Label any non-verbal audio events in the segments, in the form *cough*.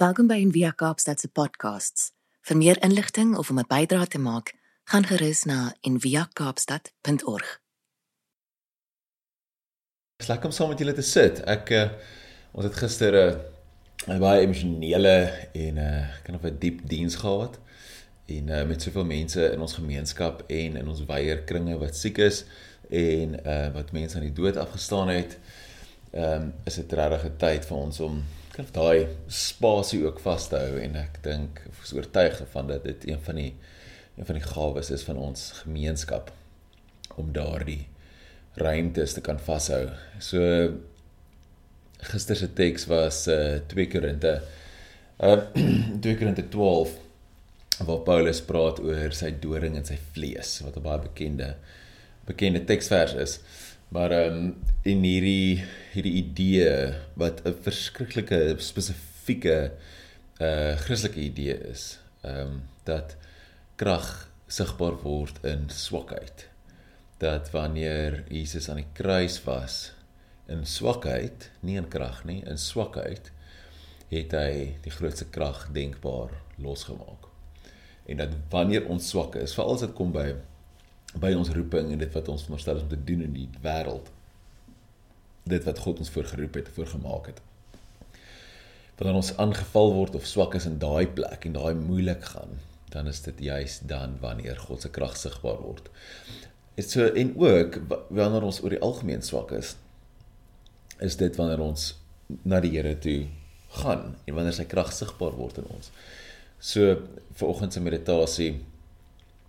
Welkom by Envia Kaapstad se podcasts. Vir meer inligting of om 'n bydrae te maak, gaan gerus na enviakaapstad.org. Dis lekker om saam met julle te sit. Ek uh, ons het gister 'n uh, baie emosionele en 'n uh, kan of 'n diep diens gehad en uh, met soveel mense in ons gemeenskap en in ons weier kringe wat siek is en uh, wat mense aan die dood afgestaan het. Ehm um, is dit regtig 'n tyd vir ons om kan daai spasie ook vas te hou en ek dink is oortuig van dat dit een van die een van die gawes is van ons gemeenskap om daardie ruimtes te kan vashou. So gister se teks was uh 2 Korinte uh 2 Korinte 12 waar Paulus praat oor sy doring in sy vlees wat 'n baie bekende bekende teksvers is. Maar ehm um, in hierdie hierdie idee wat 'n verskriklike spesifieke uh Christelike idee is, ehm um, dat krag sigbaar word in swakheid. Dat wanneer Jesus aan die kruis was in swakheid, nie in krag nie, in swakheid, het hy die grootste krag denkbaar losgemaak. En dat wanneer ons swak is, veral as dit kom by by ons roeping en dit wat ons veronderstel is om te doen in die wêreld. Dit wat God ons voorgeroep het, voorgemaak het. Wanneer ons aangeval word of swak is in daai plek en daai moeilik gaan, dan is dit juis dan wanneer God se krag sigbaar word. Dit so en ook wanneer ons oor die algemeen swak is, is dit wanneer ons na die Here toe gaan en wanneer sy krag sigbaar word in ons. So vir oggend se meditasie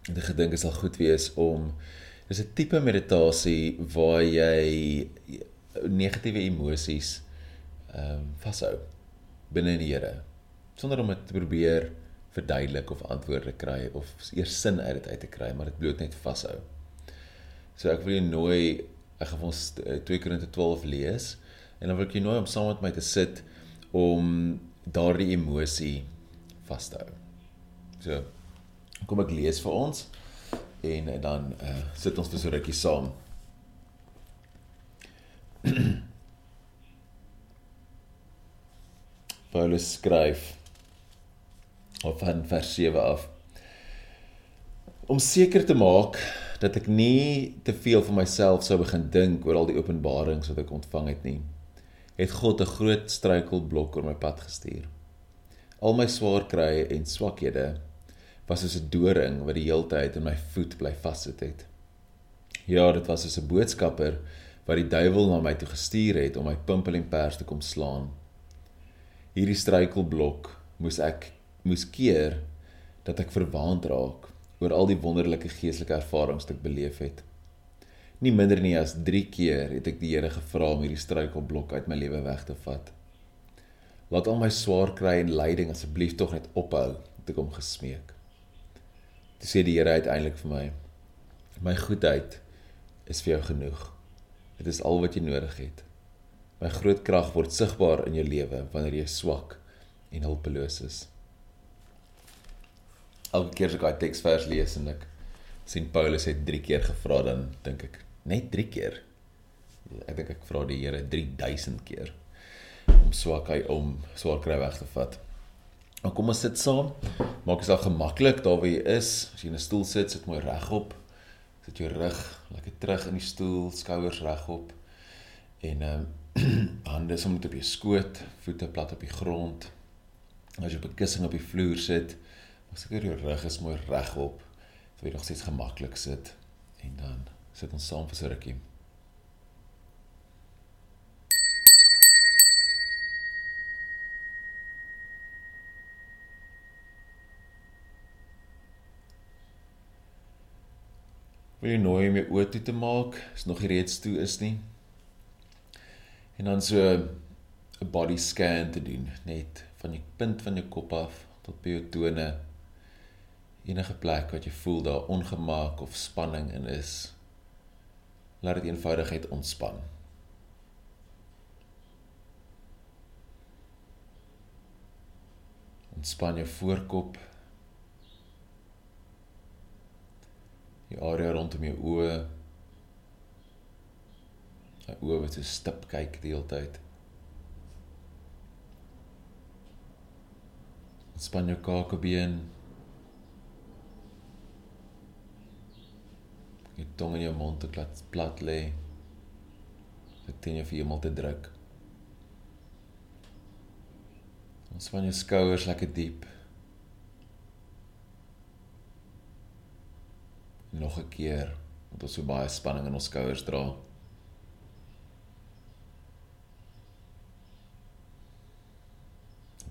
die gedink is al goed wees om dis 'n tipe meditasie waar jy negatiewe emosies ehm um, vashou binne die Here sonder om dit te probeer verduidelik of antwoorde kry of eers sin uit dit uit te kry maar dit bloot net vashou. So ek wil jou nooi ek gaan ons 2 Korinte 12 lees en dan wil ek jou nooi om saam met my te sit om daardie emosie vas te hou. So kom ek lees vir ons en dan uh, sit ons vir so rukkie saam. *clears throat* Paulus skryf op van vers 7 af om seker te maak dat ek nie te veel van myself sou begin dink oor al die openbarings wat ek ontvang het nie het God 'n groot struikelblok oor my pad gestuur al my swaar krye en swakhede was soos 'n doring wat die heeltyd in my voet bly vassit het. Ja, dit was soos 'n boodskapper wat die duiwel na my toe gestuur het om my pimpel en pers te kom slaan. Hierdie struikelblok moes ek moes keer dat ek verwaand raak oor al die wonderlike geestelike ervarings wat ek beleef het. Nie minder nie as 3 keer het ek die Here gevra om hierdie struikelblok uit my lewe weg te vat. Laat al my swaar kry en lyding asseblief tog net ophou, het ek hom gesmeek. Toe sê die Here uiteindelik vir my: "My goedheid is vir jou genoeg. Dit is al wat jy nodig het. My groot krag word sigbaar in jou lewe wanneer jy swak en hulpeloos is." Elke keer as ek daai teksvers lees en ek sien Paulus het 3 keer gevra dan dink ek net 3 keer. Ek dink ek vra die Here 3000 keer om swakheid om swaar kry weg te vat. Maar kom ons sit saam. Maak dit al gemaklik daar waar jy is. As jy in 'n stoel sit, sit mooi regop. Sit jou rug lekker terug in die stoel, skouers regop. En ehm uh, *clears throat* hande sommer op jou skoot, voete plat op die grond. As jy op 'n kussing op die vloer sit, maak seker jou rug is mooi regop. Wil jy nog steeds gemaklik sit en dan sit ons saam vir so rukkie. Wil jy nooi om jou oë toe te maak as nog nie reeds toe is nie. En dan so 'n body scan te doen, net van die punt van jou kop af tot by jou tone. Enige plek wat jy voel daar ongemak of spanning in is, laat dit eenvoudigheid ontspan. Ontspan jou voorkop die area rondom jou oë. Jou oë wat so stip kyk die hele tyd. Span jou kakebeen. Jy tong in jou mond te plat, plat lê. Dit teen jou hemel te druk. Ons span jou skouers lekker diep. Nog 'n keer, want ons so baie spanning in ons skouers dra.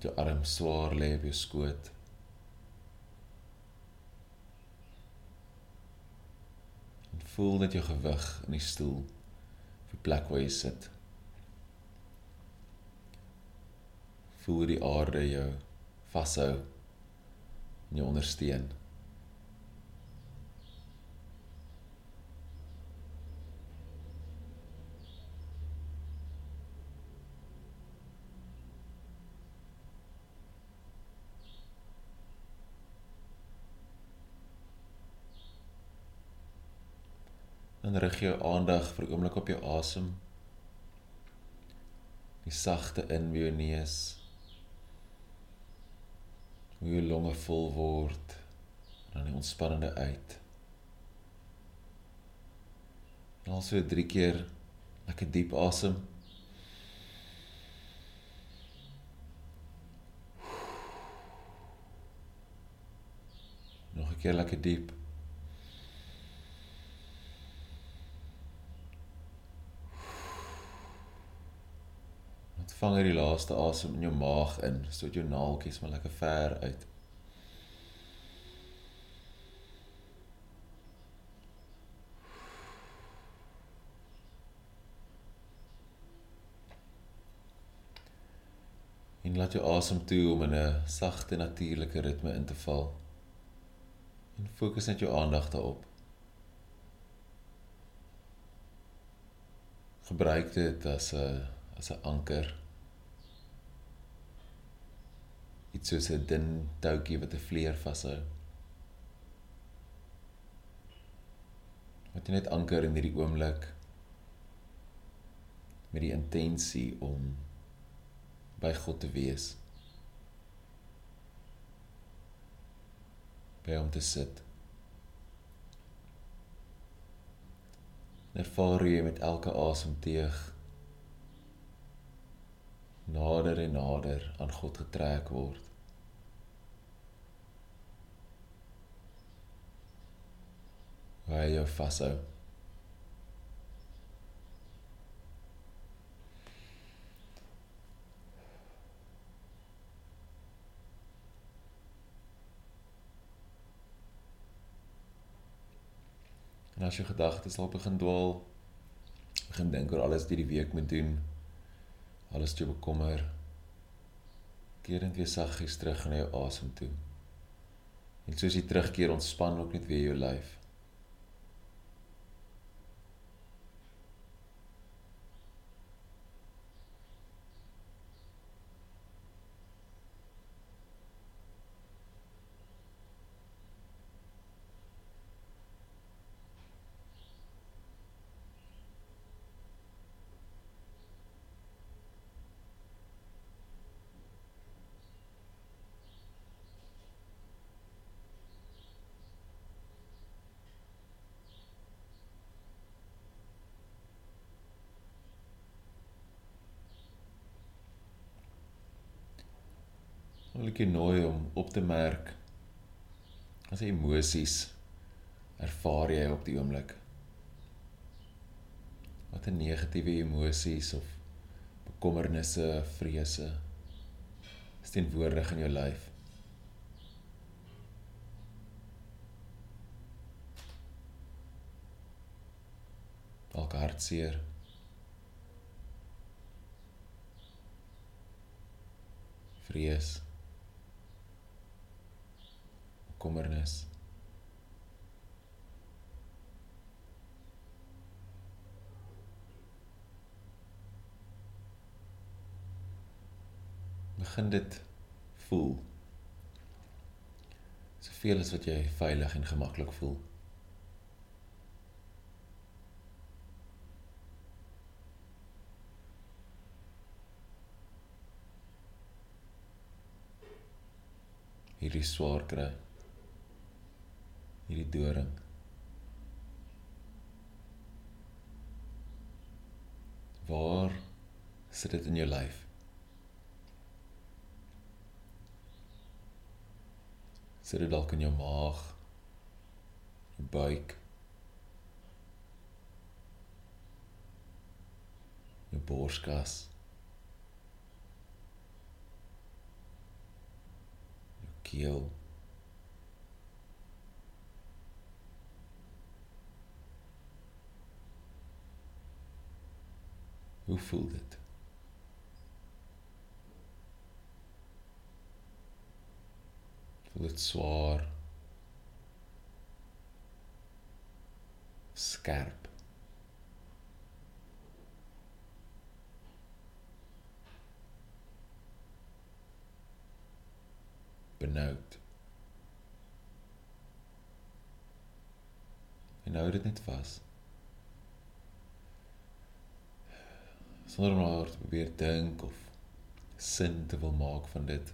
jou arm swaar lê op jou skoot. En voel dat jou gewig in die stoel op die plek waar jy sit. Voel die aarde jou vashou en jou ondersteun. Dan rig jou aandag vir 'n oomblik op jou asem. Die sagte in by jou neus. Hoe jou longe vol word en dan die ontspannende uit. En also drie keer lekker diep asem. Nog 'n keer lekker diep. Vang hierdie laaste asem in jou maag in, sodat jou naaltjies maar lekker ver uit. En laat jou asem toe om in 'n sagte natuurlike ritme in te val. En fokus net jou aandag daarop. Gebruik dit as 'n as 'n anker iets soos 'n dun toutjie wat 'n vleer vashou. Wat jy net anker in hierdie oomblik met die intensie om by God te wees. By hom te sit. Ervaar jy met elke asemteug nader en nader aan God getrek word. Waar jy vashou. En as jy gedagtes al begin dwaal, begin dink oor alles wat jy die week moet doen, alles jou bekommer. Keer net weer saggies terug na jou asem toe. En soos jy terugkeer ontspan ook net weer jou lyf wil ek jou nooi om op te merk as emosies ervaar jy op die oomblik. Wat 'n negatiewe emosies of bekommernisse, vrese teenwoordig in jou lyf. Dalk hartseer. Vrees kommernis. Begin dit voel. Soveel as wat jy veilig en gemaklik voel. hierdie swaar kry. Hierdie doring. Waar sit dit in jou lyf? Sit dit dalk in jou maag? Jou buik? Jou borskas? Jou keel? Voel dit? Voel dit swaar? Skerp? Benoud? En hou dit net vas. Sonder om daar te probeer dink of sin te wil maak van dit.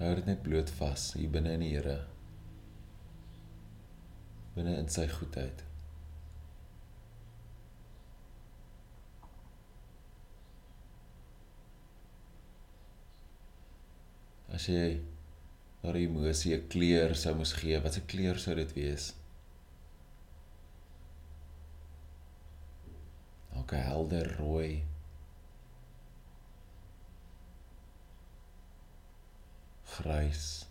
Hou dit net bloot vas hier binne in die Here. Binne in sy goedheid. As jy daardie emosie 'n kleur sou moes gee, wat 'n kleur sou dit wees? 'n helder rooi. Grys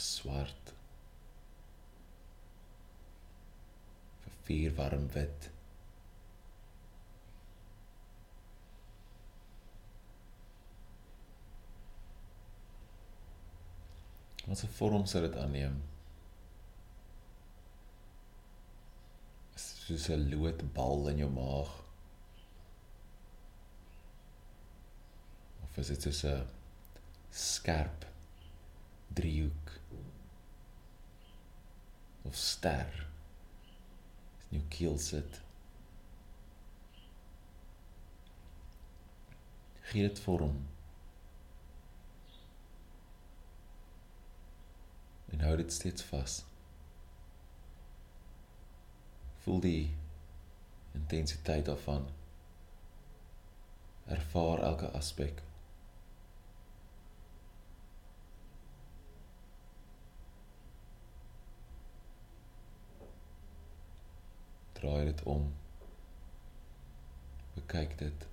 swart. Vir vier warm wit. Wat 'n vorm sou dit aanneem? Soos 'n loodbal in jou maag. Of is dit soos 'n skerp driehoek? Of ster? In jou keel sit. Gee dit vorm. En hou dit steeds vas voel die intensiteit daarvan. Ervaar elke aspek. Draai dit om. Bekyk dit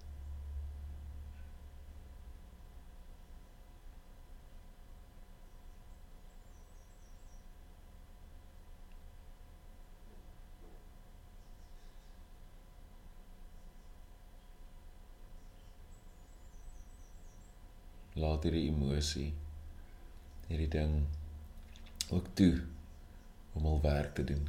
laat hierdie emosie hierdie ding ook toe om al werk te doen.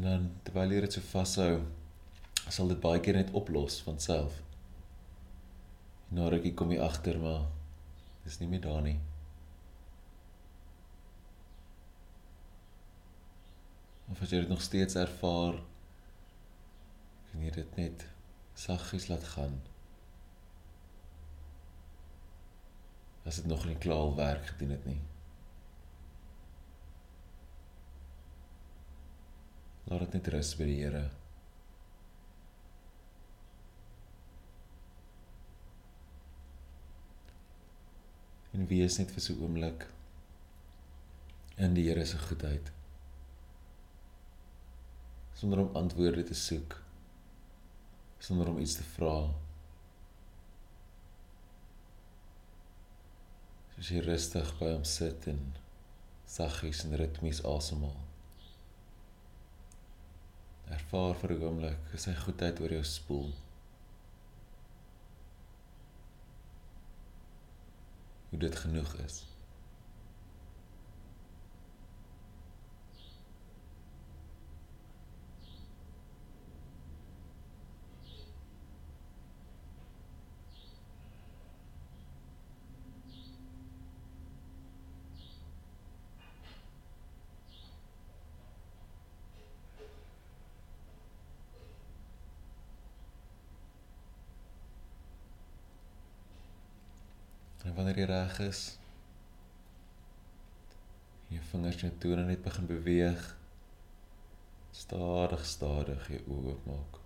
En dan terwyl jy dit so vashou, sal dit baie keer net oplos van self. Na rukkie kom jy agter maar dis nie meer daar nie. Of as jy dit nog steeds ervaar, kan jy dit net saggies laat gaan. As dit nog nie klaar werk gedoen het nie. Laat dit net rus by die Here. En wees net vir so 'n oomblik in die Here se goedheid. Sonder om antwoorde te soek. Sonder om iets te vra. Soos jy rustig by hom sit en saggies en ritmies asemhaal. Ervaar vir 'n oomblik sy goedheid oor jou spoel. Hoe dit genoeg is. Wanneer jy reg is, jou vingers en tone net begin beweeg, stadig stadig jou oë oopmaak.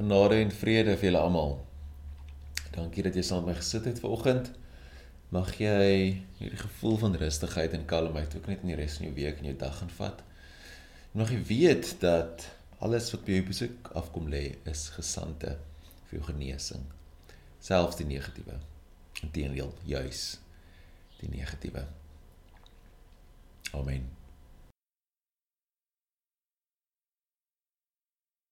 Genade en vrede vir julle almal. Dankie dat jy saam met my gesit het vanoggend. Mag jy hierdie gevoel van rustigheid en kalmheid ook net in die res van jou week en jou dag gaan vat. En mag jy weet dat alles wat by jou besoek afkom lê is gesande vir jou genesing. Selfs die negatiewe. Inteendeel, juis die negatiewe. Amen.